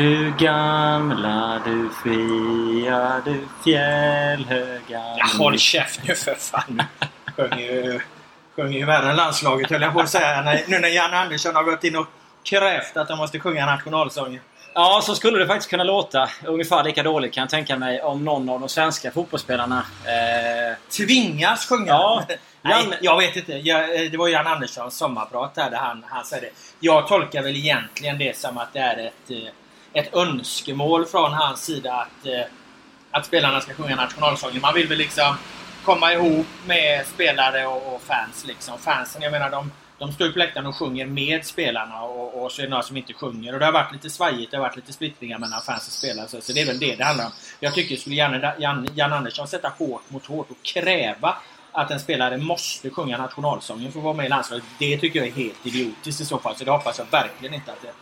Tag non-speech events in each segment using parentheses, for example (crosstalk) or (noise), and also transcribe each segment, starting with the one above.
Du gamla, du fria, du fjällhöga Ja, håll käft nu för fan. (laughs) Sjunger ju, värre än landslaget höll jag på att säga. Nu när Jan Andersson har gått in och krävt att de måste sjunga nationalsången. Ja, så skulle det faktiskt kunna låta. Ungefär lika dåligt kan jag tänka mig om någon av de svenska fotbollsspelarna eh, Tvingas sjunga? Ja. Nej, Jan- jag vet inte. Jag, det var Jan Anderssons sommarprat här där han, han sa det. Jag tolkar väl egentligen det som att det är ett, eh, ett önskemål från hans sida att, eh, att spelarna ska sjunga nationalsången. Man vill väl liksom komma ihop med spelare och, och fans. Liksom. Fansen, jag menar de, de står ju på läktaren och sjunger med spelarna och, och så är det några som inte sjunger. Och det har varit lite svajigt, det har varit lite splittringar mellan fans och spelare. Så, så det är väl det det handlar om. Jag tycker skulle Jan, Jan, Jan Andersson sätta hårt mot hårt och kräva att en spelare måste sjunga nationalsången för att vara med i landslaget. Det tycker jag är helt idiotiskt i så fall. Så det hoppas jag verkligen inte att det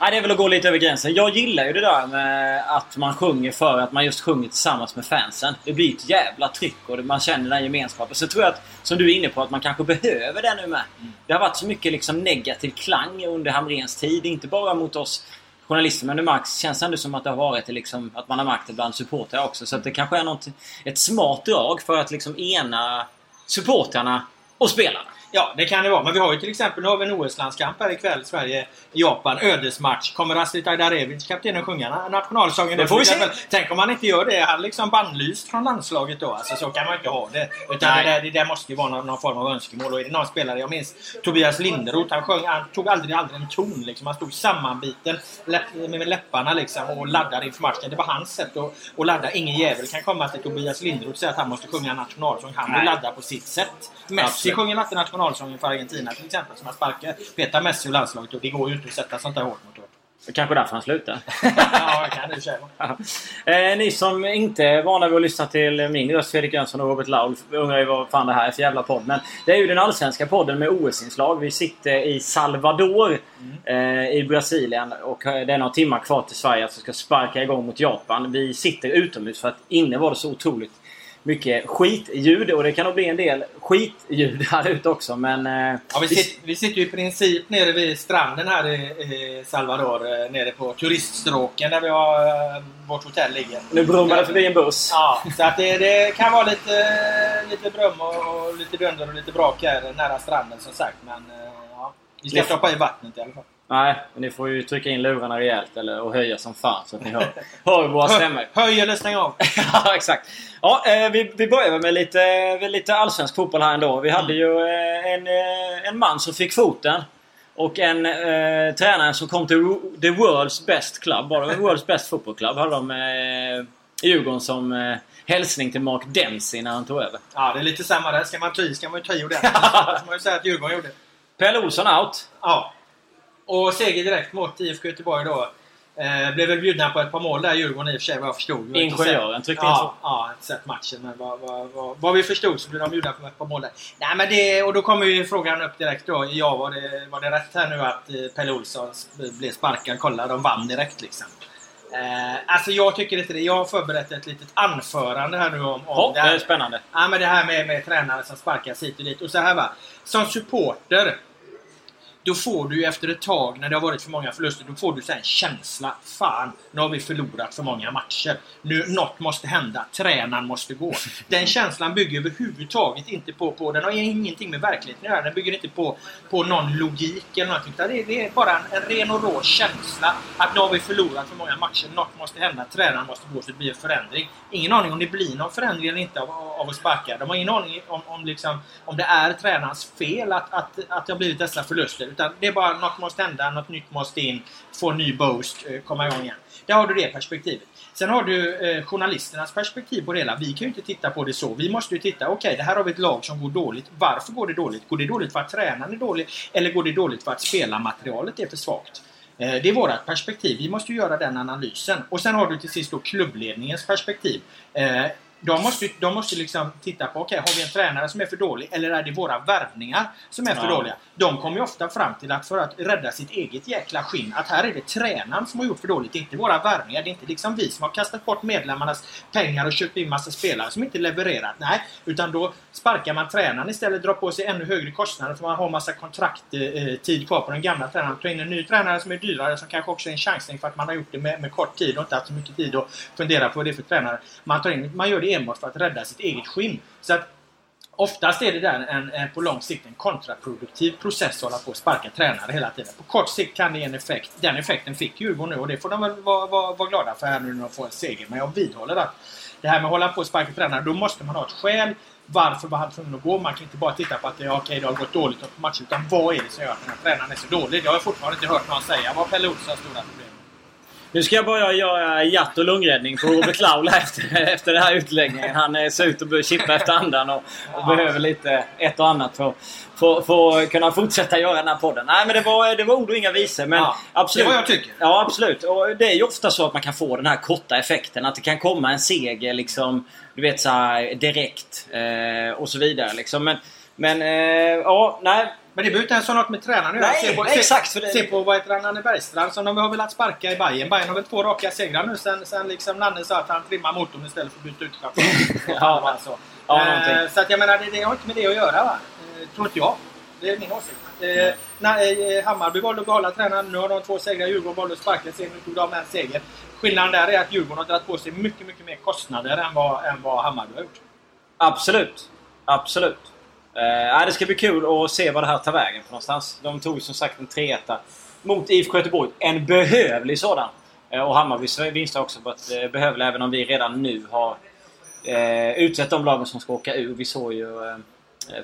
Nej, det är väl att gå lite över gränsen. Jag gillar ju det där med att man sjunger för att man just sjunger tillsammans med fansen. Det blir ett jävla tryck och man känner den gemenskapen. Så tror jag att, som du är inne på, att man kanske behöver det nu med. Det har varit så mycket liksom negativ klang under Hamrens tid. Inte bara mot oss journalister, men det märks, känns ändå som att det har varit liksom, att man har märkt det bland supportrar också. Så att det kanske är något, ett smart drag för att liksom ena supportrarna och spelarna. Ja, det kan det vara. Men vi har ju till exempel, nu har vi en OS-landskamp här ikväll. Sverige-Japan. Ödesmatch. Kommer Astrid Ajdarevic, kaptenen, sjunga na- nationalsången? Det får vi se. Tänk om han inte gör det. Är han liksom bannlyst från landslaget då? Alltså så kan man inte ha det. Utan det där, det där måste ju vara någon, någon form av önskemål. Och är det någon spelare, jag minns Tobias Linderoth. Han sjöng, han tog aldrig, aldrig en ton liksom. Han stod sammanbiten läpp, med läpparna liksom och laddade inför matchen. Det var hans sätt att, att ladda. Ingen jävel kan komma till Tobias Linderoth och säga att han måste sjunga nationalsång. Han vill ladda på sitt sätt. Messi Absolut. sjunger inte nationalsången för Argentina till exempel. Som har sparkat petar Messi ur landslaget. Och det går ju inte att sätta sånt där hårt mot hårt. Det kanske är därför han slutar. (laughs) ja, kan eh, ni som inte är vana vid att lyssna till min röst, Fredrik Jönsson och Robert Laul, undrar ju vad fan det här är för jävla podd. Men det är ju den allsvenska podden med OS-inslag. Vi sitter i Salvador eh, i Brasilien och eh, det är några timmar kvar till Sverige att vi ska sparka igång mot Japan. Vi sitter utomhus för att inne var det så otroligt mycket skitljud och det kan nog bli en del skitljud här ute också men... Eh, Ja, vi, sitter, vi sitter ju i princip nere vid stranden här i, i Salvador. eh, Nere på turiststråken där vi har, eh, vårt hotell ligger. nu brummar det förbi en buss. Ja, så att det, det kan vara lite, lite brum och, lite dunder och lite brak här nära stranden som sagt. Men ja, vi ska stoppa i vattnet i alla fall. Nej, men ni får ju trycka in lurarna rejält eller, och höja som fan så att ni hör, (laughs) hör våra stämmor. Höj eller stäng av. (laughs) ja, exakt. Ja, eh, vi, vi börjar med lite, med lite allsvensk fotboll här ändå. Vi hade ju eh, en, eh, en man som fick foten. Och en eh, tränare som kom till The World's Best Club. Det World's Best Football Club? Hade de eh, Djurgården som eh, hälsning till Mark Dempsey när han tog över. Ja, det är lite samma där. Ska man ta i ska man ju ta i ordentligt. (laughs) Det får man ju säga att Djurgården gjorde. Pelle Olsson out. Ja. Och seger direkt mot IFK Göteborg då. Eh, blev väl bjudna på ett par mål där Djurgården i och för sig vad jag förstod. Ingenjören tryckte in ja, två. Ja, jag har inte sett matchen men vad, vad, vad, vad vi förstod så blev de bjudna på ett par mål där. Nej men det, och då kommer ju frågan upp direkt då. Ja, var det, var det rätt här nu att eh, Pelle Olsson blev sparkad? Kolla, de vann direkt liksom. Eh, alltså jag tycker inte det. Jag har förberett ett litet anförande här nu om, om Ja, det det här. är spännande. Ja, men det här med, med tränare som sparkas hit och dit. Och så här va. Som supporter. Då får du ju efter ett tag, när det har varit för många förluster, då får du så här en känsla. Fan, nu har vi förlorat för många matcher. Nu, något måste hända. Tränaren måste gå. Den känslan bygger överhuvudtaget inte på, på den har ingenting med verkligheten att göra. Den bygger inte på, på någon logik eller någonting. Det, är- det är bara en, en ren och rå känsla. Att nu har vi förlorat för många matcher. Något måste hända. Tränaren måste gå så det blir en förändring. Ingen aning om det blir någon förändring eller inte av, av att sparka. De har ingen aning om, om, liksom, om det är tränarens fel att, att, att det har blivit dessa förluster. Utan det är bara något måste hända, något nytt måste in, få en ny boost, eh, komma igång igen. Där har du det perspektivet. Sen har du eh, journalisternas perspektiv på det hela. Vi kan ju inte titta på det så. Vi måste ju titta, okej det här har vi ett lag som går dåligt. Varför går det dåligt? Går det dåligt för att tränaren är dålig? Eller går det dåligt för att spelarmaterialet är för svagt? Eh, Det är vårt perspektiv. Vi måste ju göra den analysen. Och sen har du till sist då klubbledningens perspektiv. Eh, de måste, de måste liksom titta på, okej, har vi en tränare som är för dålig? Eller är det våra värvningar som är för Ja. dåliga? De kommer ju ofta fram till att för att rädda sitt eget jäkla skinn, att här är det tränaren som har gjort för dåligt. Det är inte våra värvningar. Det är inte liksom vi som har kastat bort medlemmarnas pengar och köpt in massa spelare som inte levererat. Nej, utan då sparkar man tränaren istället, drar på sig ännu högre kostnader för man har massa kontrakt eh, tid kvar på den gamla tränaren. Ta in en ny tränare som är dyrare som kanske också är en chansning för att man har gjort det med, med kort tid och inte haft så mycket tid att fundera på vad det är för tränare. Man, tar in, man gör det enbart för att rädda sitt eget skinn. Så att Oftast är det där en, en, på lång sikt en kontraproduktiv process att hålla på och sparka tränare hela tiden. På kort sikt kan det ge en effekt. Den effekten fick Djurgården nu och det får de väl vara, vara, vara glada för här nu när de får en seger. Men jag vidhåller att det här med att hålla på och sparka tränare, då måste man ha ett skäl. Varför var han tvungen att gå? Man kan inte bara titta på att det, okej, det har gått dåligt på matchen. Utan vad är det som gör att den här tränaren är så dålig? Det har jag fortfarande inte hört någon säga. Vad Pelle Olssons stora problem? Nu ska jag bara göra hjärt och lungräddning på Robert Laul efter, efter den här utläggningen. Han ser ut att börja chippa efter andan och, och behöver lite ett och annat för, för, för att kunna fortsätta göra den här podden. Nej men det var, det var ord och inga visor. Men Ja, absolut. det är vad jag tycker. Ja absolut. Och det är ju ofta så att man kan få den här korta effekten. Att det kan komma en seger liksom, du vet så här, direkt. Eh, och så vidare liksom. Men, men eh, ja, nej. Men det behöver inte ens ha något med tränaren att göra. Nej, se på, nej, se, exakt, för det- se på vad heter han, Nanne Bergstrand som de har velat sparka i Bayern. Bayern har väl två raka segrar nu sen, sen liksom Nanne sa att han trimmar motorn istället för att byta ut. (laughs) Ja, så. ja, eh, så att jag menar, det, det har inte med det att göra va? Eh, tror inte jag. Det är min åsikt. Eh, när, eh, Hammarby valde att behålla tränaren. Nu har de två segrar. Djurgården valde att sparka sig. Nu tog de en seger. Skillnaden där är att Djurgården har dragit på sig mycket, mycket mer kostnader än vad, än vad Hammarby har gjort. Absolut. Absolut. Eh, det ska bli kul att se vad det här tar vägen för någonstans. De tog ju som sagt en 3 mot IFK Göteborg. En behövlig sådan. Eh, och Hammarbys vinst har också varit eh, behövlig även om vi redan nu har eh, utsett de lagen som ska åka ur. Vi såg ju eh,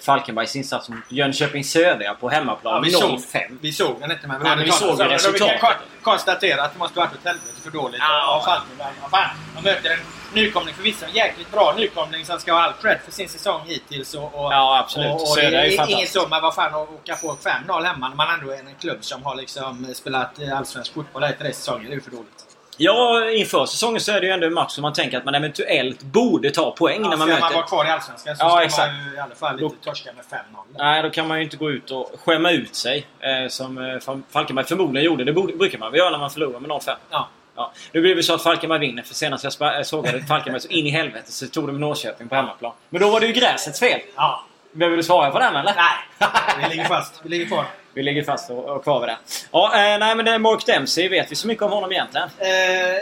Falkenbergs insats mot Jönköping Södra på hemmaplan. vi, såg, 0-5. vi såg den inte men vi Nej, men vi såg ju. Och Vi resultatet. kan kon- konstatera att det måste varit åt helvete för dåligt Ja. av Falkenberg. Vad fan, de möter en nykomling, förvisso en jäkligt bra nykomling som ska ha all cred för sin säsong hittills. Och, och, Ja, absolut. Och, och Södra det är inget så, men vad fan att åka på 5-0 hemma när man ändå är en klubb som har liksom spelat eh, allsvensk fotboll i tre säsonger. Det är ju för dåligt. Ja, inför säsongen så är det ju ändå en match som man tänker att man eventuellt borde ta poäng när man ska möter. man vara kvar i Allsvenskan så Ja, ska exakt. man ju i alla fall inte torska med 5-0. Nej, då kan man ju inte gå ut och skämma ut sig. Eh, som eh, Fal- Falkenberg förmodligen gjorde. Det brukar man väl göra när man förlorar med 0-5. Ja. Ja. Nu blev det så att Falkenberg vinner. För senast jag jag sågade Falkenberg så in i helvete så tog de Norrköping på hemmaplan. Men då var det ju gräsets fel. ja. Behöver du svara på den eller? Nej, vi ligger fast. Vi ligger kvar. Vi ligger fast och, och kvar vid det. Ja, eh, nej men det är Mark Dempsey. Vet vi så mycket om honom egentligen? Eh,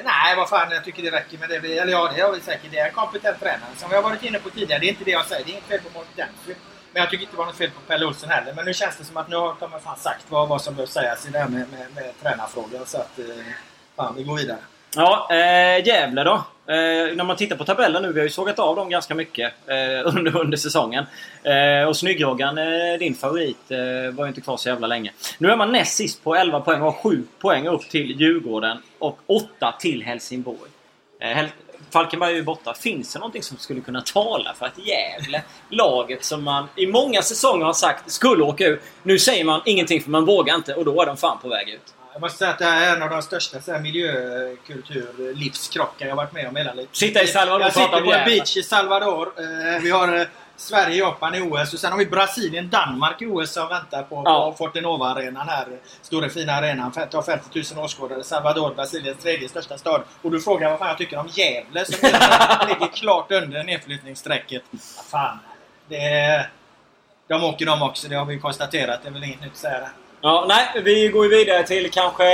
nej, vad fan. Jag tycker det räcker med det. Vi, eller ja, det har vi säkert. Det är en kompetent tränare. Som vi har varit inne på tidigare. Det är inte det jag säger. Det är inget fel på Mark Dempsey. Men jag tycker inte det var något fel på Pelle Olsson heller. Men nu känns det som att nu har de fan sagt vad, vad som behöver sägas i det här med, med, med tränarfrågan. Så att... Eh, fan, vi går vidare. Ja, eh, Gävle då. Eh, när man tittar på tabellen nu, vi har ju sågat av dem ganska mycket eh, (laughs) under, under säsongen. Eh, och Snyggroggan, eh, din favorit, eh, var ju inte kvar så jävla länge. Nu är man näst sist på 11 poäng och har 7 poäng upp till Djurgården och 8 till Helsingborg. Eh, Hel- Falkenberg är ju borta. Finns det någonting som skulle kunna tala för att Gävle, laget som man i många säsonger har sagt skulle åka ur. Nu säger man ingenting för man vågar inte och då är de fan på väg ut. Jag måste säga att det här är en av de största så här, miljökultur livskrockar jag varit med om hela livet. Sitta i Salvador Jag sitter på en beach i Salvador. Eh, vi har eh, Sverige, Japan i OS och sen har vi Brasilien, Danmark i OS som väntar på, Ja. på Fortenova-arenan här. Stora fina arenan. Tar 50 000 åskådare. Salvador, Brasiliens tredje största stad. Och du frågar vad fan jag tycker om Gävle som ligger (laughs) klart under nedflyttningsstrecket. Fan. Det de åker de också, det har vi konstaterat. Det är väl inget nytt att säga. Ja, nej, vi går ju vidare till kanske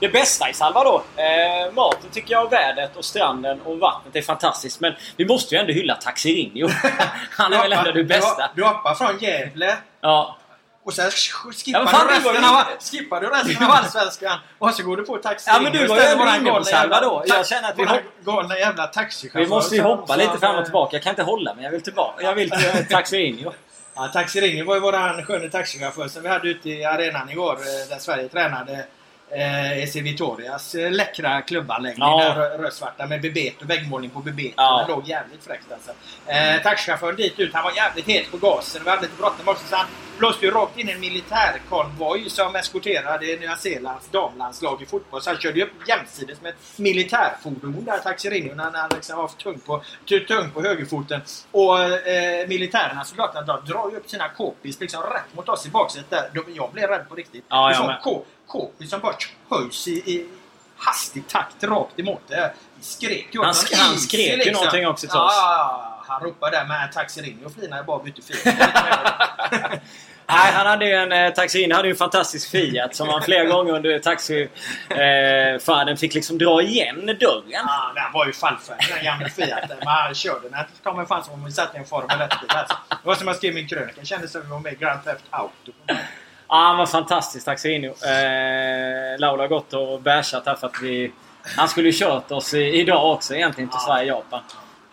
det bästa i Salvador. Eh, maten tycker jag, vädret och stranden och vattnet är fantastiskt. Men vi måste ju ändå hylla Taxirinho. (laughs) Han är väl ändå det bästa. Du hoppar från Gävle Ja. och sen sk- skippar, Ja, fan, du, resten av, skippar du resten av Allsvenskan och så går du på taxi. Ja, men du var ju ändå inne på Salvador. Jag känner att vi hopp- galna jävla taxichaufför. Vi måste ju hoppa lite fram och eh, tillbaka. Jag kan inte hålla mig. Jag vill tillbaka. Jag vill till (laughs) Taxirinho. Ja, Taxi Ringer var ju våran sköne taxichaufför som vi hade ute i arenan igår eh, där Sverige tränade. eh, EC Vitorias eh, läckra klubbanläggning. Ja. Där rödsvarta med bebet och väggmålning på bebet. Ja. Den låg jävligt fräckt alltså. Eh, taxichauffören dit ut, han var jävligt het på gasen. Vi hade lite bråttom också så han blåste ju rakt in en militärkonvoj som eskorterade Nya Zeelands damlandslag i fotboll. Så han körde ju upp jämsides med ett militärfordon där, Taxirino, när han liksom var för tung på, tung på högerfoten. Och eh, militärerna, soldaterna, de drar ju upp sina k-pist liksom rätt mot oss i baksätet där. De- Jag blev rädd på riktigt. Ja, jag med. K- som bara höjs i, i hastig takt rakt emot det. Skrek ju åt Han sk- han skrek ju någonting också till ja, oss. Ja, han ropade där med Taxirino och flinade bara bytte fil. (laughs) Nej, han hade ju en eh, taxi hade ju en fantastisk Fiat som han flera gånger under taxifärden fick liksom dra igen dörren. Ja, den var ju fallfärdig den gamla Fiaten. Men han körde den. Det kom fan som om vi satt i en Formel 1-bil. Alltså. Det var som jag skrev i min krönika. Det kändes som vi var med i Grand Theft Auto. Ja, han var fantastisk Taxino. Eh, Laula har gått och bashat här för att vi... Han skulle ju kört oss i, idag också egentligen till Ja. Sverige-Japan.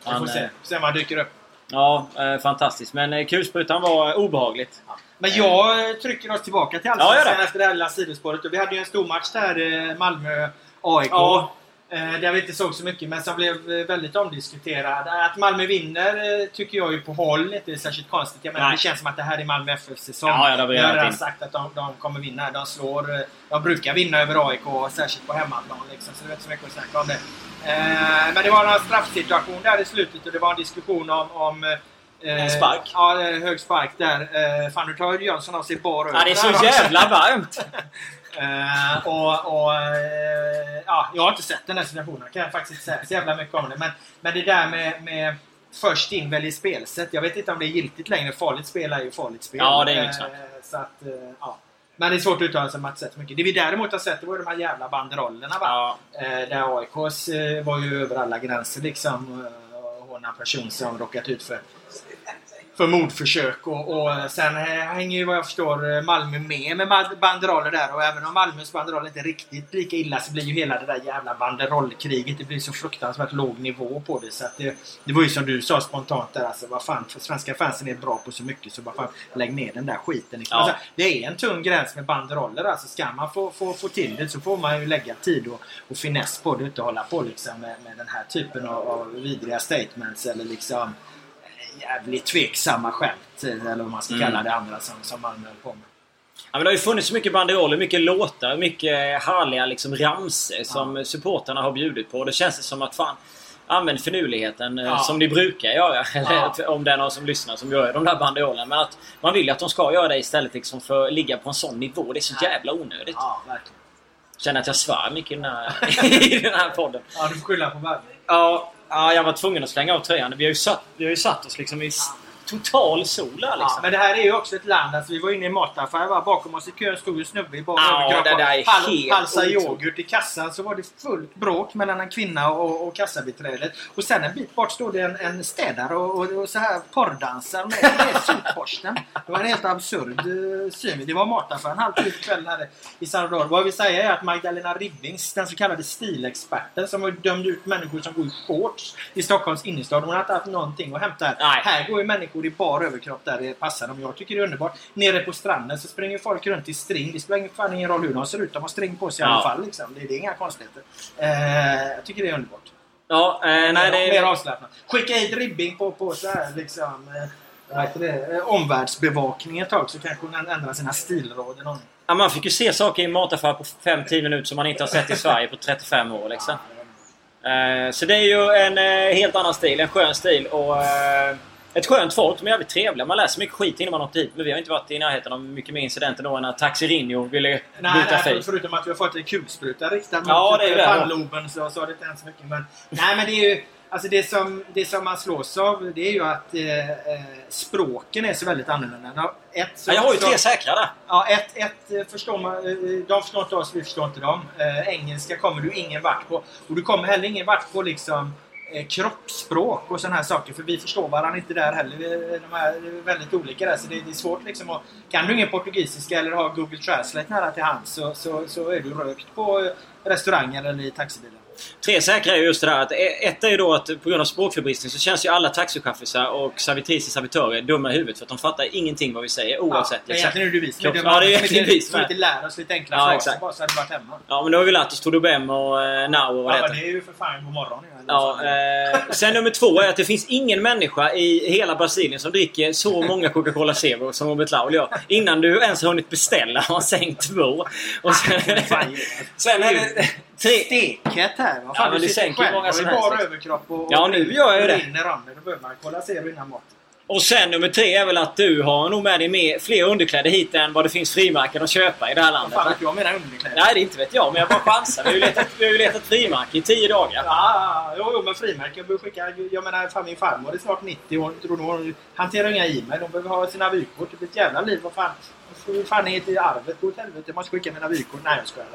Vi får se, eh, se han dyker upp. Ja, eh, fantastiskt. Men eh, kulsprutan var obehagligt. Men jag eh, trycker oss tillbaka till Ja, Allsvenskan det. efter det här lilla sidospåret. Vi hade ju en stor match där, eh, Malmö-AIK. Ja. Eh, Där vi inte såg så mycket, men som blev eh, väldigt omdiskuterad. Att Malmö vinner eh, tycker jag ju på håll inte är särskilt konstigt. Jag menar, Nej. det känns som att det här är Malmö FFs säsong. Ja, ja, jag har redan sagt att de, de kommer vinna. De slår... De brukar vinna över AIK, särskilt på hemmaplan. Liksom, så det är inte så mycket att snacka om det. Eh, Men det var en straffsituation där i slutet och det var en diskussion om... om eh, spark. Ja, hög spark där. Eh, Fan, nu tar Jönsson av sig bar Ja, det är så jävla varmt! (laughs) Eh, och, och, eh, ja, jag har inte sett den här situationen, kan jag faktiskt inte säga så jävla mycket om det. Men, men det där med, med först in välj spelsätt. Jag vet inte om det är giltigt längre. Farligt spel är ju farligt spel. Ja, det är inget snack. så att, ja. Men det är svårt att uttala sig om att sett mycket. Det vi däremot har sett det var de här jävla banderollerna. Va? Ja. Där AIKs var ju över alla gränser liksom. eh, Och hon en person som råkat ut för för mordförsök och, och sen eh, hänger ju vad jag förstår eh, Malmö med med banderoller där och även om Malmös banderoll inte är riktigt lika illa så blir ju hela det där jävla banderollkriget det blir så fruktansvärt låg nivå på det så att det, det var ju som du sa spontant där alltså vad fan för svenska fansen är bra på så mycket så vad fan lägg ner den där skiten liksom. Ja. alltså, Det är en tung gräns med banderoller alltså ska man få, få, få till det så får man ju lägga tid och, och finess på det och inte hålla på liksom med, med den här typen av, av vidriga statements eller liksom jävligt tveksamma skämt. Eller vad man ska Mm. kalla det andra som, som Malmö höll på med. Ja, men det har ju funnits så mycket banderoller, mycket låtar, mycket härliga liksom ramsor som supporterna har bjudit på. Det känns det som att fan, använd finurligheten eh, Ja. som ni brukar göra. (laughs) Ja. om det är någon som lyssnar som gör de där banderollerna. Men att man vill ju att de ska göra det istället liksom för att ligga på en sån nivå. Det är så Ja. jävla onödigt. Ja, verkligen. Känner att jag svär mycket i den här, (laughs) i den här podden. Ja, du får skylla på världen. Ja, ja, jag var tvungen att slänga av tröjan. Vi har ju satt, vi har ju satt oss liksom i total sol här Ja, liksom. men det här är ju också ett land, alltså vi var inne i en mataffär, va? bakom oss i kön stod en snubbe i bara Ja, överkropp det där yoghurt i kassan så var det fullt bråk mellan en kvinna och, och kassabiträdet. Och sen en bit bort stod det en, en städare och, och, och så här porrdansar med, med sopborsten. Det var en helt absurd uh, syn. Det var mataffären halv tio på kvällen här i Salvador. Vad jag vill säga är att Magdalena Ribbings, den så kallade stilexperten som har dömt ut människor som går i shorts i Stockholms innerstad. Hon har inte haft någonting att hämta här. Nej. Här går ju människor i bar överkropp där det passar dem. Jag tycker det är underbart. Nere på stranden så springer folk runt i string. Det spelar fan ingen roll hur de ser ut. De har string på sig i Ja. alla fall. Liksom. Det, det är inga konstigheter. Eh, jag tycker det är underbart. Ja, eh, nej det Mer är... avslappnat. Skicka hit Ribbing på, på så här liksom... Eh, det? Eh, omvärldsbevakning ett tag så kanske hon ändrar sina stilråd. Ja, man fick ju se saker i mataffär på 5-10 minuter som man inte har sett i Sverige på 35 år liksom. Eh, Så det är ju en eh, helt annan stil, en skön stil och ett skönt folk. De är jävligt trevliga. Man läser mycket skit innan man åker hit. Men vi har inte varit i närheten av mycket mer incidenter då än när Taxi Rinho ville Nej, byta nej, fil. förutom att vi har fått en kulspruta riktad mot Ja, det. pannloben så, så har det inte hänt så mycket. Men, nej, men det är ju... Alltså det som, det som man slås av det är ju att eh, eh, språken är så väldigt annorlunda. Ett, så, Ja, jag har ju tre säkra där. Ja, ett, ett eh, förstår man, eh, de förstår inte oss, vi förstår inte dem. Eh, engelska kommer du ingen vart på. Och du kommer heller ingen vart på liksom eh, Eh, kroppsspråk och sådana här saker. För vi förstår varandra inte där heller. Vi, de är väldigt olika där. Så det, det är svårt liksom att... Kan du ingen portugisiska eller har Google Translate nära till hands så, så, så är du rökt på restaurangen eller i taxibilen. Tre säkra är ju just det där att e- ett är ju då att på grund av språkförbistring så känns ju alla taxichaufförer och servitriser servitörer dumma i huvudet för att de fattar ingenting vad vi säger oavsett. Ja, egentligen är det dumma. Ja, det är egentligen inte- vi som Som är. inte lär oss lite enkla Ja, fraser exakt. bara så hade vi varit hemma. Ja men då har vi lärt oss Todo Bem och eh, Now och vad det Ja, heter. men det är ju för fan god morgon. Ja, eh, sen nummer två är att det finns ingen människa i hela Brasilien som dricker så många Coca-Cola Zero som Robert Laul gör. Innan du ens har hunnit beställa har han sänkt två. Och sen, Fan, sen är det tre... Stekhet här. Vad Ja, fan, men du sitter sänker själv många som helst, bara överkropp och, Ja, och nu gör jag det. rinner det. Då behöver man kolla zero innan mat. Och sen nummer tre är väl att du har nog med dig med fler underkläder hit än vad det finns frimärken att köpa i det här Vad landet. fan vet jag menar underkläder? Nej, det inte vet jag. Men jag bara chansar. Vi har ju letat, vi har ju letat frimärke i tio dagar. Ja, jo, jo, men frimärken. Jag skicka... Jag menar, fan min farmor är snart 90 år. Tror du hon hanterar inga e-mail. Hon behöver ha sina vykort. Det blir ett jävla liv. Vad fan... Vad fan är det arvet? Gå åt helvete. Jag måste skicka mina vykort. Nej, jag skojar.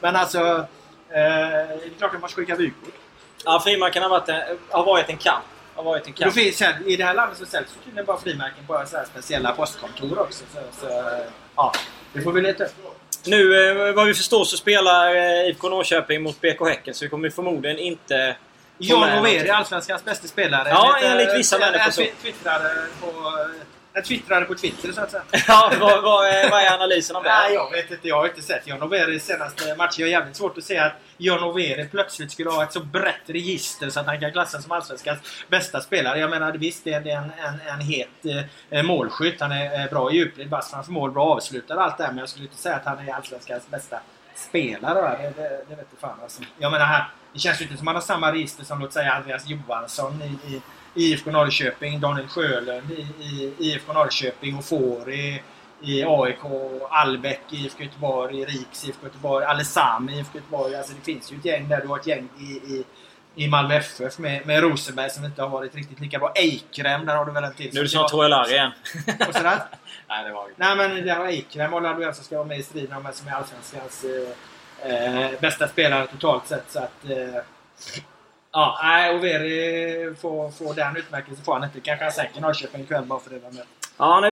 Men alltså... Eh, det är klart jag måste skicka vykort. Ja, frimärken har varit en, har varit en kamp. Har varit en kamp. finns, I det här landet så säljs tydligen bara frimärken på så speciella postkontor också. Så, så, ja, det får vi leta upp. Nu eh, vad vi förstår så spelar eh, IFK Norrköping mot BK Häcken så vi kommer förmodligen inte... Overi, någonting. Allsvenskans bästa spelare. Ja, enligt vissa människor så. twittrade på... Jag twittrade på Twitter så att säga. (laughs) Ja, vad, vad, är, vad är analysen av det? Nej, jag vet inte. Jag har inte sett John Overis senaste match. Jag har jävligt svårt att se att John Overi plötsligt skulle ha ett så brett register så att han kan klassas som Allsvenskans bästa spelare. Jag menar visst, det är en, en, en het eh, målskytt. Han är eh, bra i djupled, vass framför mål, bra avslutare och allt det här. Men jag skulle inte säga att han är Allsvenskans bästa spelare. Det, det, det vet jag fan alltså. Jag menar, här, det känns ju inte som att han har samma register som låt säga Andreas Johansson i i IFK Norrköping, Daniel Sjölund i, i IFK Norrköping och Fåri i AIK, Albeck i IFK Göteborg, i Riks IFK Göteborg, Alessami i IFK Göteborg. Alltså det finns ju ett gäng där. Du har ett gäng i, i, i Malmö FF med, med Rosenberg som inte har varit riktigt lika bra. Eikrem, där har du väl en till. Nu är det snart Troja igen. (laughs) Och sådär. (laughs) Nej, det var. Nej men där har Eikrem och Laduell som ska vara med i striden om vem som är Allsvenskans eh, eh, bästa spelare totalt sett. Så att, eh, ja, nej, Overi får, får den utmärkelsen får han inte. Kanske han sänker Norrköping ikväll bara för det var med. Ja.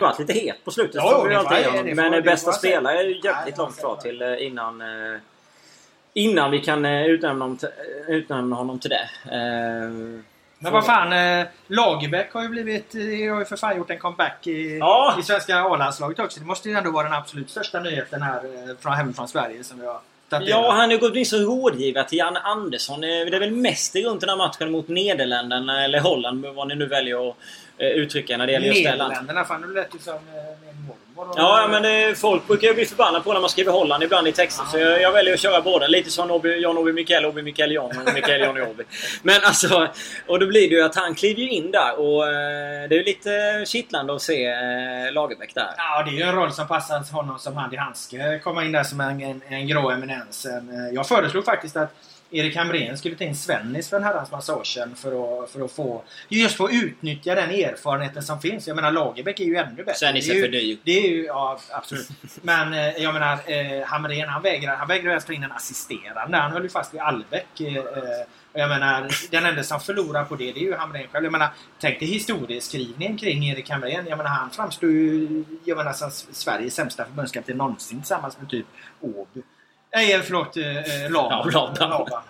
Varit lite het på slutet. Ja, så jo, vi det alltid igenom. Men det bästa spelare är ju jävligt långt kvar till eh, innan... eh, Innan vi kan eh, utnämna honom till, utnämna honom till det. Men vad fan, Lagerbäck har ju blivit, har ju för fan gjort en comeback i, Ja. i svenska A-landslaget också. Det måste ju ändå vara den absolut största nyheten här från hemifrån Sverige som vi har av. Ja, han har gått in som rådgivare till Janne Andersson. Det är väl mest runt den här matchen mot Nederländerna eller Holland, vad ni nu väljer att eh, uttrycka när det gäller just det landet. Nederländerna, fan nu lät ju som eh, min mormor. Ja, men det, folk brukar ju bli förbannade på när man skriver Holland ibland i texten. Så jag, jag väljer att köra båda. Lite som Obi, John Obi Mikael, Obi Mikael John och Mikael Johnny Obi. (laughs) Men alltså... Och då blir det ju att han kliver ju in där och eh, det är ju lite kittlande att se eh, Lagerbäck där. Ja, det är ju en roll som passar honom som hand i handske. Komma in där som en, en, en grå eminens. En, eh, Jag föreslog faktiskt att Erik Hamrén skulle ta in Svennis för en herrans massa år sedan för att, för att få just få utnyttja den erfarenheten som finns. Jag menar Lagerbäck är ju ännu bättre. Svennis är för dyr. Det är ju, ja absolut. Men eh, jag menar eh, Hamrén han vägrar, han vägrar ens ta in en assisterande. Han höll ju fast vid Albeck. Eh, eh, och jag menar, den enda som förlorar på det, det är ju Hamrén själv. Jag menar, tänk dig historieskrivningen kring Erik Hamrén. Jag menar, han framstår ju jag menar, som Sveriges sämsta förbundskapten någonsin tillsammans med typ Åby. Nej, förlåt. Eh, eh, Laban. Ja, Laban. Laban.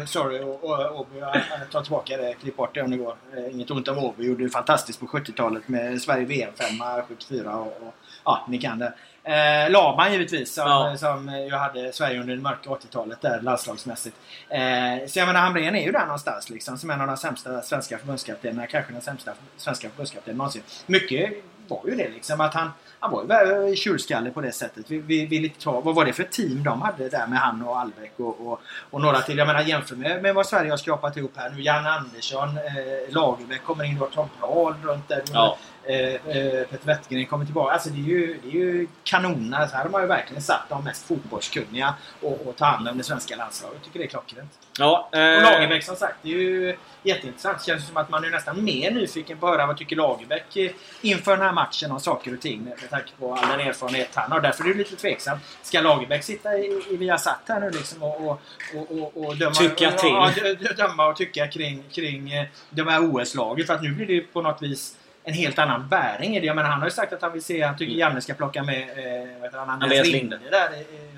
Eh, sorry, Åby. Jag jag tar tillbaka det. Klipp bort det om det går. Eh, inget ont om Åby. Gjorde det fantastiskt på 70-talet med Sverige VM-femma 74 och, och ja, ni kan det. Eh, Laban givetvis som, Ja. som ju hade Sverige under det mörka 80-talet där landslagsmässigt. Eh, så jag menar Hamrén är ju där någonstans liksom som en av de sämsta svenska förbundskaptenerna. Kanske den sämsta svenska förbundskaptenen någonsin. Mycket var ju det liksom att han, han var ju tjurskalle på det sättet. Vi, vi inte ta, vad var det för team de hade där med han och Albeck och, och, och några till. Jag menar jämför med, med vad Sverige har skrapat ihop här nu. Janne Andersson, eh, Lagerbäck kommer in. Har Tom Prahl runt där. Ja. eh, eh, Peter Wettergren kommer tillbaka. Alltså det är ju, det är ju kanon. Alltså, här har man ju verkligen satt de mest fotbollskunniga och, och ta hand om det svenska landslaget. Jag tycker det är klockrent. Ja, Och eh, Lagerbäck som sagt, det är ju jätteintressant. Känns som att man är nästan mer nyfiken på att höra vad tycker Lagerbäck eh, inför den här matchen om saker och ting med tanke på all den erfarenhet han har. Därför är det lite tveksamt. Ska Lagerbäck sitta i, i Viasat här nu liksom och, och, och, och, döma, Tycka till. Ja, dö- dö- döma och tycka kring, kring eh, de här OS-lagen. För att nu blir det på något vis en helt annan bäring i det. Jag menar, han har ju sagt att han vill se, han tycker Janne ska plocka med eh, han, Andreas Andreas Linde. Där,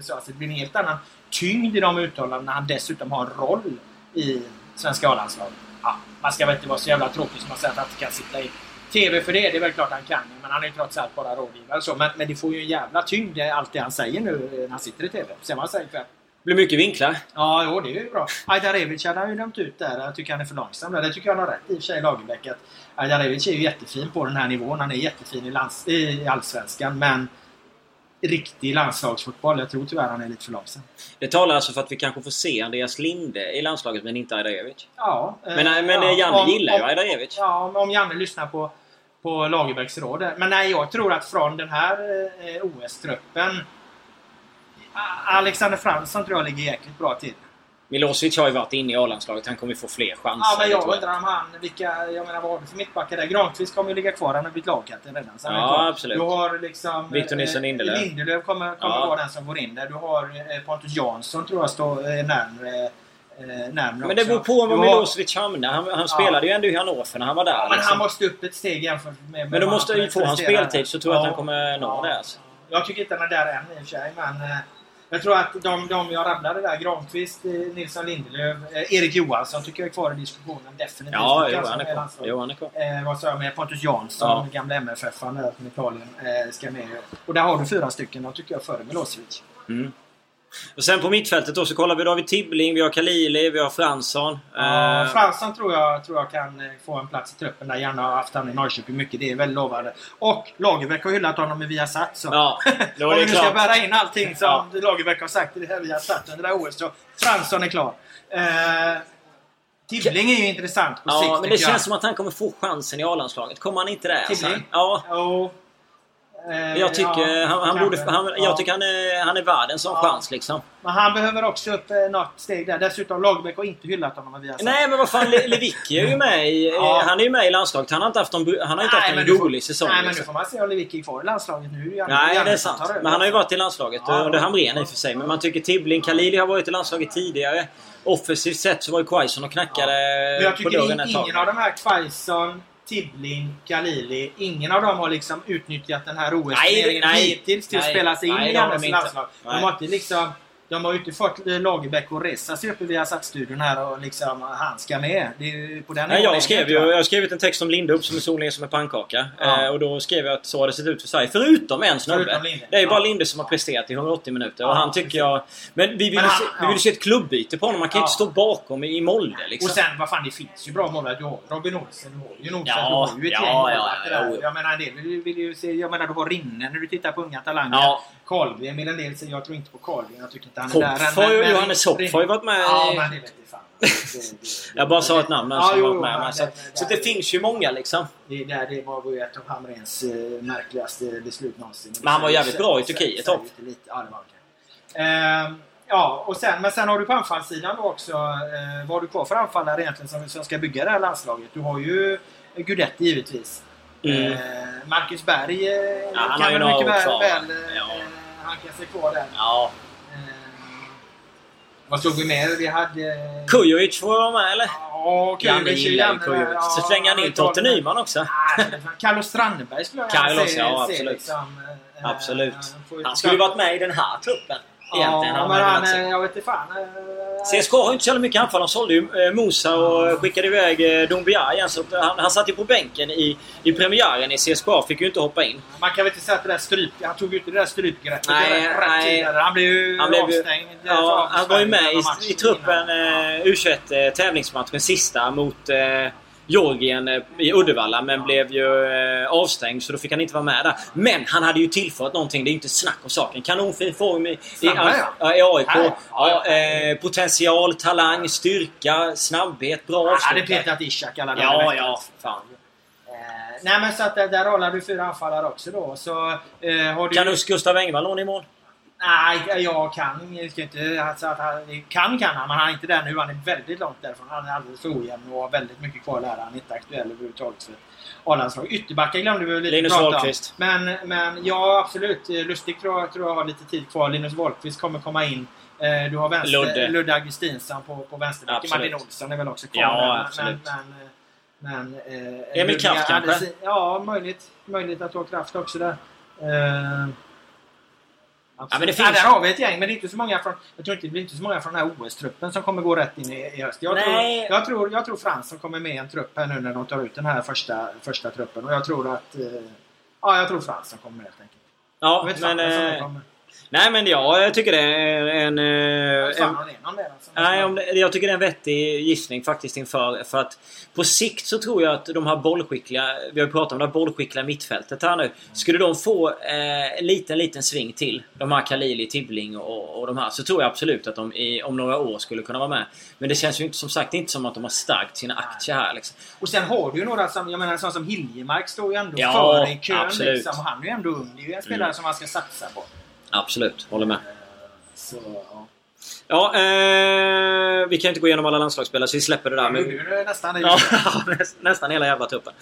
så alltså, det blir en helt annan tyngd i de uttalandena när han dessutom har en roll i svenska A-landslaget. Ja, man ska väl inte vara så jävla tråkig som man säger att han inte kan sitta i TV för det. Det är väl klart han kan. Men han är ju trots allt bara rådgivare så. Men, men det får ju en jävla tyngd eh, allt det han säger nu eh, när han sitter i TV. Sen vad han säger ikväll. blir mycket vinklar. Ja, jo, det är ju bra. Ajdarevic hade han ju dömt ut där. Jag tycker han är för långsam. Det tycker jag han har rätt i och för sig, Lagerbäck. att Ajdarevic är ju jättefin på den här nivån. Han är jättefin i, lands, i Allsvenskan. Men riktig landslagsfotboll, jag tror tyvärr han är lite för långsam. Det talar alltså för att vi kanske får se Andreas Linde i landslaget men inte Ajdarevic. Ja, eh, Men, men ja, Janne om- gillar ju Ajdarevic. Ja, om- Janne lyssnar på, på Lagerbäcks råd. Men nej, jag tror att från den här eh, OS-truppen Alexander Fransson tror jag ligger jäkligt bra till. Milosevic har ju varit inne i A-landslaget. Han kommer ju få fler chanser. Ja, men jag undrar om han... Vilka, jag menar, vad har du för mittbackar där? Granqvist kommer ju ligga kvar. Han har blivit lagkapten redan. Så Ja, absolut. Du har liksom... Victor Nilsson eh, Lindelöf. Lindelöf kommer, kommer Ja. vara den som går in där. Du har eh, Pontus Jansson tror jag står eh, närmre, eh, Men det beror på var Milosevic hamnar. Han, han spelade ju ändå i Hannover när han var där. Ja, men liksom. han måste upp ett steg jämfört med... med Men då måste han ju få hans speltid så tror jag att Ja. han kommer nå Ja. det. Alltså. Jag tycker inte han är där än i och för sig, men... Jag tror att de, de jag rabblade där, Granqvist, eh, Nilsson Lindelöf, eh, Erik Johansson tycker jag är kvar i diskussionen definitivt. Ja, Tycker jo, jag han är kvar. Jo, han är kvar. Eh, vad sa jag med Pontus Jansson, Ja. gamla MFF-aren från Italien, eh, ska med. Och där har du fyra stycken, de tycker jag, före Milosevic. Mm. Och sen på mittfältet då så kollar vi. Då har vi Tibbling, vi har Kalili, vi har Fransson. Ja, Eh, Fransson tror jag, tror jag kan eh, få en plats i truppen där. Gärna har haft han i Norrköping mycket. Det är väldigt lovande. Och Lagerbäck har hyllat honom i Viasat. Så. Ja, då (laughs) Om vi nu ska bära in allting som Ja. Lagerbäck har sagt i det här Viasat under det här året så Fransson är klar. Eh, Tibbling är ju intressant på sikt Ja, men det tycker jag. känns som att han kommer få chansen i A-landslaget. Kommer han inte det? Alltså? Tibbling? Ja. Jo. Eh, Jag tycker, ja, han, han borde, han, Ja. jag tycker han är, han är värd en sån Ja. chans liksom. Men han behöver också upp eh, något steg där. Dessutom Lagerbäck har inte hyllat honom Viasat. Nej men vad fan, Le- Lewicki är ju med i, Ja. Han är ju med i landslaget. Han har inte haft, en, han har inte haft en rolig säsong. Nej, men nu liksom. får man se om Lewicki är kvar i landslaget nu. Janne- Nej, Janne det är sant. Men han har ju varit i landslaget Ja. under Hamrén i och för sig. Men man tycker Tibbling, Khalili har varit i landslaget tidigare. Offensivt sett så var ju Quaison och knackade Men jag på tycker dörren ett tag. ingen av de här Quaison, Tibbling, Khalili, ingen av dem har liksom utnyttjat den här OS-turneringen hittills till att spela sig in nej, i Jannes landslag. De har inte liksom... De har ju inte fått Lagerbäck att resa sig uppe via studion här och liksom han ska med. Det är ju på den Nej, jag, skrev ju, jag har skrivit en text om Linde upp som är solningen som en pannkaka. Ja. Eh, och då skrev jag att så har det sett ut för Sverige. Förutom en snubbe. Det är ju bara Ja. Linde som har presterat i 180 minuter. Ja, och han tycker jag... Men vi vill, Men han- se, vi vill se ett klubbyte på honom. Man kan ju Ja. inte stå bakom i Molde liksom. Och sen, vad fan, det finns ju bra målvakter. Du har Robin Olsen, du har ju Nordström, Ja, du har ju ett ja, gäng ja, ja. Jag menar, det vill ju se, jag menar, du har Rinne när du tittar på unga talanger. Ja. Karlgren vill en del säga, jag tror inte på Karlgren. Jag tycker inte han är Hopp där än. Men- Johannes Hopp har ju varit med Ja, men det vet jag fan. (laughs) Det- det- det- Jag bara sa ett namn Ja, som jo, varit med. men så, det- det- så det det- finns ju många liksom. Det, där, det var ju ett av Hamrens eh, märkligaste beslut någonsin. Men han var jävligt bra i Säger- Turkiet, säger lite- Ja, det var han kanske. Ehm, Ja, och sen, men sen har du på anfallssidan då också. Eh, vad har du kvar för anfallare egentligen som, som ska bygga det här landslaget? Du har ju Gudetti givetvis. Mm. Eh, Marcus Berg eh, Ja, kan ju mycket väl, väl Ja. Eh, han kan sig kvar där. Ja. Eh, vad såg vi mer? Vi hade... Kujovic får vara med eller? Ja, Kujovic gillar ju Så slänger han in. Totte Nyman också. Carlos Strandberg skulle jag Carlos, gärna se. ja, se absolut. liksom, eh, Absolut. ju- Han skulle ju varit med i den här truppen. Egentligen. Ja, men han, jag vet inte fan. eh, CSKA har ju inte så mycket anfall. De sålde ju eh, Musa och skickade iväg eh, Doumbia igen. Så han, han satt ju på bänken i, i premiären i CSKA. Fick ju inte hoppa in. Man kan väl inte säga att det där stryp... Han tog inte det där strypgreppet Nej, rätt- nej. Han blev ju Han blev avstängd. ja, han var ju med i, i truppen innan. eh, U21 eh, tävlingsmatchen sista mot eh, Georgien eh, i Uddevalla men blev ju eh, avstängd så då fick han inte vara med där. Men han hade ju tillfört någonting. Det är inte snack om saken. Kanonfin form i, i, i AIK. Ja, eh, potential, talang, styrka, snabbhet, bra Han hade avslut. petat Ishak alla dagar Ja, ja. Fan. Eh, nej men så att där, håller du fyra anfallare också då. Så, eh, har du... Kan Gustav Engvall nå i mål? Nej, jag kan jag ska inte... Alltså, att han, kan kan han, men han är inte där nu. Han är väldigt långt därifrån. Han är alldeles för ojämn och har väldigt mycket kvar att lära. Han är inte aktuell överhuvudtaget för A-landslag. Ytterbackar glömde vi lite Linus prata om. Men, men ja, absolut. Lustig tror jag, tror jag har lite tid kvar. Linus Wahlqvist kommer komma in. Eh, Du har vänster, Ludde. Ludde, Augustinsson på, på vänsterbacken. Martin Olsson är väl också kvar. Ja, där, absolut. Men, men, men, eh, Emil Kraft kanske? Ja, möjligt. Möjligt att ha kraft också där. Eh, Ja, men det Ja, finns- där har vi ett gäng, men det är inte så många från... Jag tror inte det blir inte så många från den här OS-truppen som kommer gå rätt in i, i höst. Jag tror, jag, tror, jag tror Fransson kommer med i en trupp här nu när de tar ut den här första, första truppen. Och jag tror att... Eh, ja, jag tror Fransson kommer med helt enkelt. Jag Ja, men... fan nej, men ja, jag tycker det är en... Eh, en fan om det alltså. Nej, om det, jag tycker det är en vettig gissning faktiskt inför. För att på sikt så tror jag att de här bollskickliga... Vi har ju pratat om det här bollskickliga mittfältet här nu. Skulle de få eh, en liten, liten sving till. De här Khalili, Tibbling och, och de här. Så tror jag absolut att de i, om några år skulle kunna vara med. Men det känns ju inte, som sagt inte som att de har stärkt sina aktier här liksom. Och sen har du ju några som... Jag menar en sån som Hiljemark står ju ändå Ja, före i kön absolut. Mm. liksom. Och han är ju ändå ung. Det är ju en spelare som man ska satsa på. Absolut, håller med. Så, ja. Ja, eh, vi kan inte gå igenom alla landslagsspelare så vi släpper det där. Men... Nu är det nästan... Ja, (laughs) näst- nästan hela jävla truppen.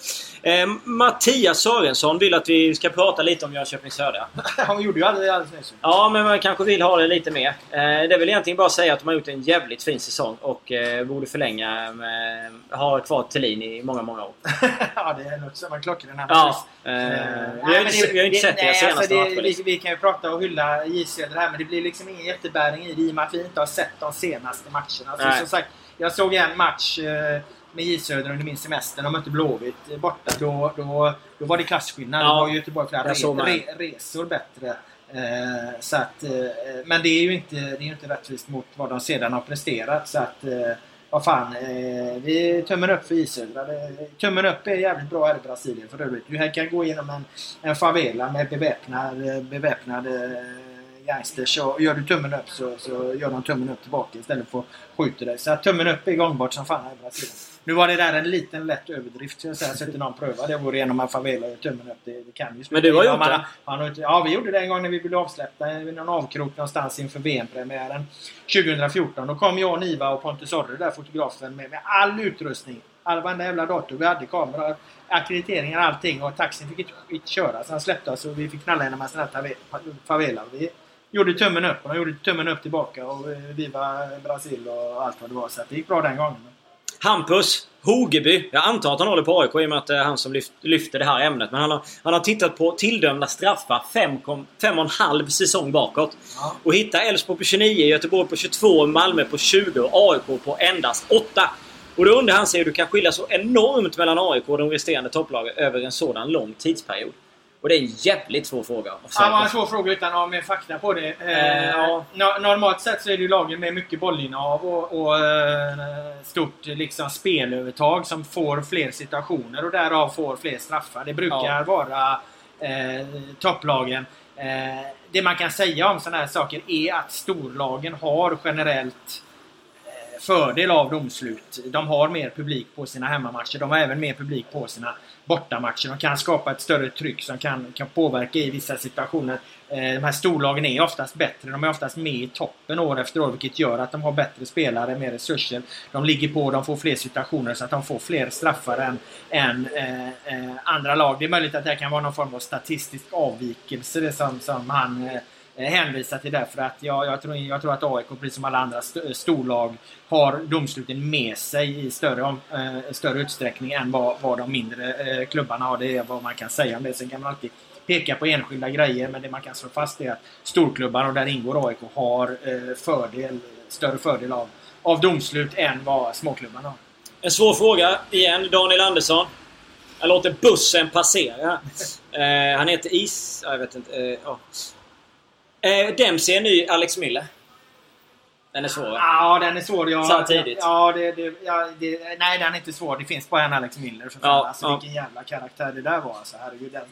Eh, Mattias Sörensson vill att vi ska prata lite om Jönköping Södra. (laughs) Han gjorde ju alldeles, alldeles nyss. Ja, men man kanske vill ha det lite mer. Eh, det är väl egentligen bara att säga att de har gjort en jävligt fin säsong och eh, borde förlänga med... Ha kvar Thelin i många, många år. (laughs) ja, det är något som är klockren här. Ja. Eh, Eh, vi, nej, har men inte, det- vi har inte det- sett nej, deras senaste alltså det- matcher. vi, liksom. vi kan ju prata och hylla J Söder här men det blir liksom ingen jättebäring i det i och med att vi inte har sett de senaste matcherna. Alltså, som sagt, jag såg en match eh, med J Söder under min semester. De mötte Blåvitt eh, borta. Då, då, då var det klasskillnad. Ja, Det var Göteborg flera re, re, resor bättre. Eh, så att, eh, men det är ju inte, det är inte rättvist mot vad de sedan har presterat. Så att, eh, vad fan. Eh, vi tummen upp för Isödra. Det- Tummen upp är jävligt bra här i Brasilien för övrigt. Du här kan gå igenom en, en favela med beväpnad, beväpnad eh, gangsters. Och gör du tummen upp så, så gör de tummen upp tillbaka istället för att skjuta dig. Så tummen upp är gångbart som fan här i Brasilien. Nu var det där en liten lätt överdrift. Så jag säger så inte någon prövar det. Går igenom en favela och tummen upp. Det, det kan ju Men du har gjort man- det? inte- Ja, vi gjorde det en gång när vi blev avsläppta i någon avkrok någonstans inför VM-premiären 2014. Då kom jag, Niva och Pontus Orre där, fotografen, med, med all utrustning. All varenda jävla dator. Vi hade kameror, akkrediteringar, allting. Och taxin fick inte, inte köra. Så han släppte oss och vi fick knalla genom en sån här favela. Vi gjorde tummen upp och de gjorde tummen upp tillbaka. Och eh, Viva Brasil och allt vad det var. Så det gick bra den gången. Hampus Hogeby. Jag antar att han håller på AIK i och med att det är han som lyft, lyfter det här ämnet. Men han har, han har tittat på tilldömda straffar fem, kom- fem och en halv säsong bakåt. Ja. Och hittar Elfsborg på 29, Göteborg på 22, Malmö på 20 och AIK på endast 8. Och då undrar han sig hur det kan skilja så enormt mellan AIK och de resterande topplagen över en sådan lång tidsperiod. Och det är en jävligt svår fråga. Ja, det var en svår fråga utan att ha mer fakta på det. Eh, ja. no- normalt sett så är det ju lagen med mycket bollinnehav och, och eh, stort liksom, spelövertag som får fler situationer och därav får fler straffar. Det brukar Ja. vara eh, topplagen. Eh, det man kan säga om sådana här saker är att storlagen har generellt eh, fördel av domslut. De har mer publik på sina hemmamatcher. De har även mer publik på sina bortamatcher. De kan skapa ett större tryck som kan, kan påverka i vissa situationer. Eh, de här storlagen är oftast bättre. De är oftast med i toppen år efter år vilket gör att de har bättre spelare, mer resurser. De ligger på, de får fler situationer så att de får fler straffar än, än eh, eh, andra lag. Det är möjligt att det kan vara någon form av statistisk avvikelse det som, som han eh, hänvisa till därför att jag, jag, tror, jag tror att AIK, precis som alla andra st- storlag, har domsluten med sig i större, eh, större utsträckning än vad, vad de mindre eh, klubbarna har. Det är vad man kan säga om det. Sen kan man alltid peka på enskilda grejer, men det man kan slå fast är att storklubbarna, och där ingår AIK, har eh, fördel, större fördel av, av domslut än vad småklubbarna har. En svår fråga igen. Daniel Andersson. Jag låter bussen passera. (laughs) Eh, han heter Is... ja, Jag vet inte. Eh, ja. Eh, Dempsey är ny Alex Miller. Den är svår? Ja, den är svår. Jag, Samtidigt. Ja, det, det, ja, det, nej, den är inte svår. Det finns bara en Alex Miller. För. Ja, alltså, ja. Vilken jävla karaktär det där var. Alltså, herregud, den,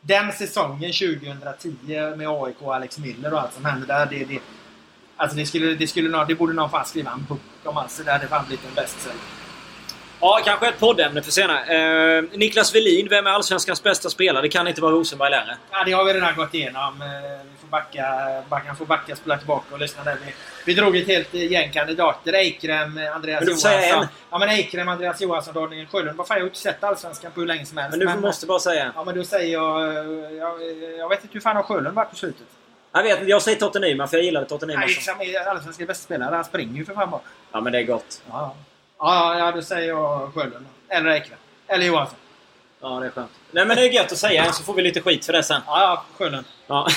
den säsongen 2010 med AIK och Alex Miller och allt som hände där. Det, det, alltså, det, skulle, det, skulle, det borde någon fan skriva en bok om. Alltså, det hade fan blivit en bestseller. Ja, kanske ett poddämne för senare. Eh, Niklas Welin, vem är Allsvenskans bästa spelare? Det kan inte vara Rosenberg längre. Ja, det har vi redan gått igenom. Eh, Vi får backa, backa, får backa, spola tillbaka och lyssna där. Vi, vi drog ett helt gäng kandidater. Eikrem, eh, Andreas Men du får säga Johansson. en. Ja, men Eikrem, Andreas Johansson, Daniel Sjölund. Vad fan, jag har inte sett Allsvenskan på hur länge som helst. Men du måste bara säga en. Ja, men då säger jag... eh, Jag, jag vet inte hur fan har Sjölund varit på slutet? Jag vet inte, jag säger Tottenham för jag gillade Nej, också. Eikrem är Allsvenskans bästa spelare. Han springer ju för fan bara. Ja, men det är gott. Ja, ja, ja då säger jag Sjölund. Eller Eikrem. Eller Johansson. Ja, det är skönt. Nej, men det är gött att säga så får vi lite skit för det sen. Ja, ja, Sjölund. Ja. (laughs)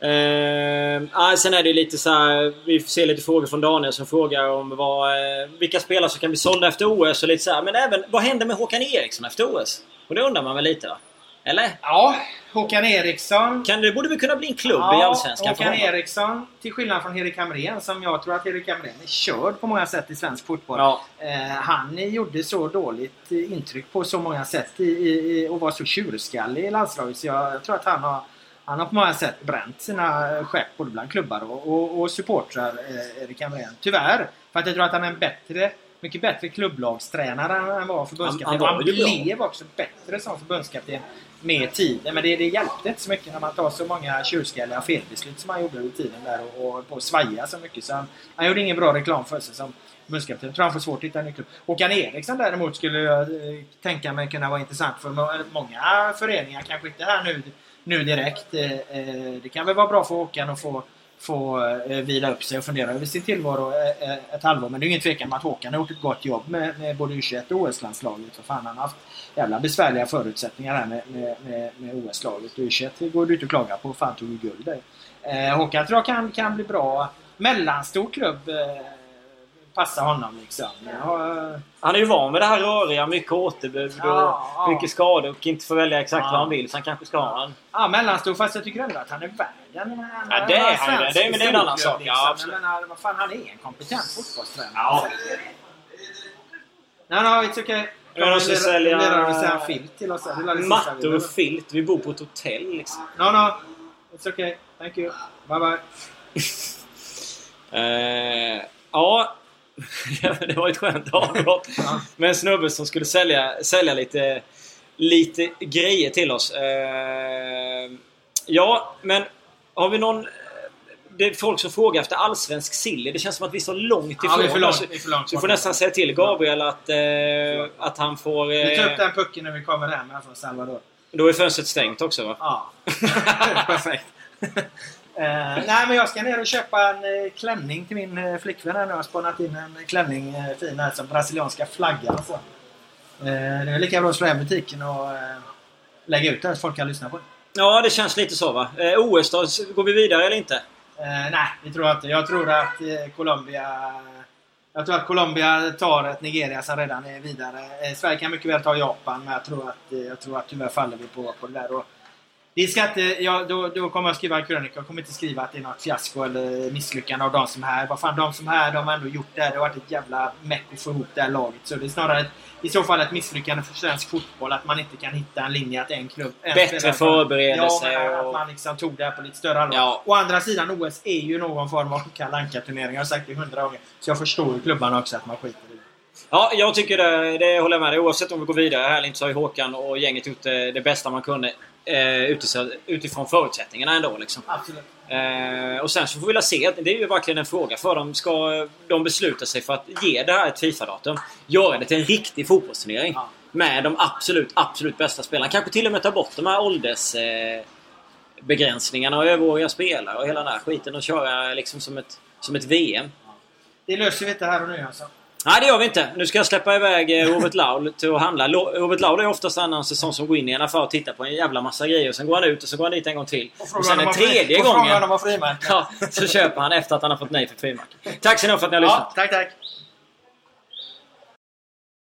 Ehm, sen är det lite så här, Vi får se lite frågor från Daniel som frågar om vad, eh, vilka spelare som kan bli sålda efter OS och lite så här. Men även vad händer med Håkan Eriksson efter OS? Och det undrar man väl lite va? Eller? Ja, Håkan Eriksson. Kan, det borde väl kunna bli en klubb i Allsvenskan Håkan? Eriksson, till skillnad från Erik Hamrén, som jag tror att Erik Hamrén är körd på många sätt i svensk fotboll. Ja. Eh, han gjorde så dåligt intryck på så många sätt i, i, och var så tjurskallig i landslaget. Så jag, jag tror att han har, han har på många sätt bränt sina skepp både bland klubbar och, och, och supportrar, eh, Erik Hamrén. Tyvärr. För att jag tror att han är en bättre mycket bättre klubblagstränare än han var förbundskapten. Han- han var han blev också bättre som förbundskapten med tiden. Men det, det hjälpte inte så mycket när man tar så många tjurskalliga felbeslut som han gjorde under tiden där och, och på att svaja så mycket. Så han, han gjorde ingen bra reklam för sig som förbundskapten. Jag tror han får svårt att hitta en ny klubb. Håkan Eriksson däremot skulle jag eh, tänka mig kunna vara intressant för många föreningar. Kanske inte här nu, nu direkt. Eh, eh, Det kan väl vara bra för Håkan att få få eh, vila upp sig och fundera över sin tillvaro eh, eh ett halvår. Men det är ingen tvekan om att Håkan har gjort ett gott jobb med, med både U21 och OS-landslaget. För fan, han har haft jävla besvärliga förutsättningar här med, med, med, med OS-laget. Och U21 går du inte att klaga på. Fan tog ju guld där. Eh, Håkan tror jag kan, kan bli bra. Mellanstor klubb eh, passar honom liksom. Ja, eh, Han är ju van vid det här röriga, mycket återbud och Ja, ja. mycket skador och inte får välja exakt vad han vill. Så han kanske ska ha en... Ja, mellanstor. Fast jag tycker ändå att han är värd en. Ja, det är han. Det är- men det är en annan sak. Ja, Ja, absolut. menar, vad fan, han är en kompetent fotbollstränare. Ja. No, no, it's okay. Jag måste sälja- en filt till oss. Mattor och filt. Vi bor på ett hotell liksom. No, no. It's okay. Thank you. Bye, bye. (laughs) Eh, ja, (laughs) det var ett skönt avbrott. Ja. Med en snubbe som skulle sälja, sälja lite, lite grejer till oss. Eh, ja, men har vi någon... Det är folk som frågar efter allsvensk silly. Det känns som att vi är så långt ifrån. Ja, vi är för långt. Så, Vi är för långt så vi får nästan säga till Gabriel att, eh, att han får... Vi tar upp Eh, den pucken när vi kommer hem från Salvador. då är fönstret stängt också va? Ja. (laughs) Perfekt. Eh, nej, men jag ska ner och köpa en uh, klänning till min uh, flickvän här nu. Jag har spannat in en klänning uh, fin här som brasilianska flaggan. Så. Eh, det är lika bra att slå hem butiken och eh, lägga ut den så folk kan lyssna på det. Ja, det känns lite så va? Eh, OS då? Går vi vidare eller inte? Eh, nej, det tror jag inte. Jag tror att eh, Colombia... Jag tror att Colombia tar ett Nigeria som redan är vidare. Eh, Sverige kan mycket väl ta Japan, men jag tror att, eh, jag tror att tyvärr faller vi på, på det där. Och det ska inte, ja, då, då kommer jag skriva en krönika. Jag kommer inte skriva att det är något fiasko eller misslyckande av de som är här. Vad fan, de som är här, de har ändå gjort det här. Det har varit ett jävla meck att få ihop det här laget. Så det är snarare ett, i så fall ett misslyckande för svensk fotboll att man inte kan hitta en linje att en klubb... En Bättre förberedelse Ja, men och- att man liksom tog det här på lite större allvar. Ja. Å andra sidan, OS är ju någon form av Kalle Anka-turnering. Jag har sagt det hundra gånger. Så jag förstår ju klubbarna också att man skiter i det. Ja, jag tycker det, det håller jag med dig. Oavsett om vi går vidare här eller inte så har ju Håkan och gänget gjort det, det bästa man kunde utifrån, utifrån förutsättningarna ändå. Liksom. Absolut. Eh, och sen så får vi se. Det är ju verkligen en fråga för dem. Ska de besluta sig för att ge det här ett Fifa-datum? Göra det till en riktig fotbollsturnering. Ja. Med de absolut, absolut bästa spelarna. Kanske till och med ta bort de här ålders... Eh, begränsningarna och överåriga spelare och hela den här skiten och köra liksom som ett, som ett VM. Det löser vi inte här och nu alltså. Nej, det gör vi inte. Nu ska jag släppa iväg eh, Robert Laul till att handla. Robert Laul är oftast en säsong som går in i en affär och tittar på en jävla massa grejer. Och sen går han ut och så går han dit en gång till. Och sen en tredje och frågar gången om vad frimärken. ja, så köper han efter att han har fått nej för frimärken. Tack så mycket för att ni har lyssnat. Ja, tack, tack.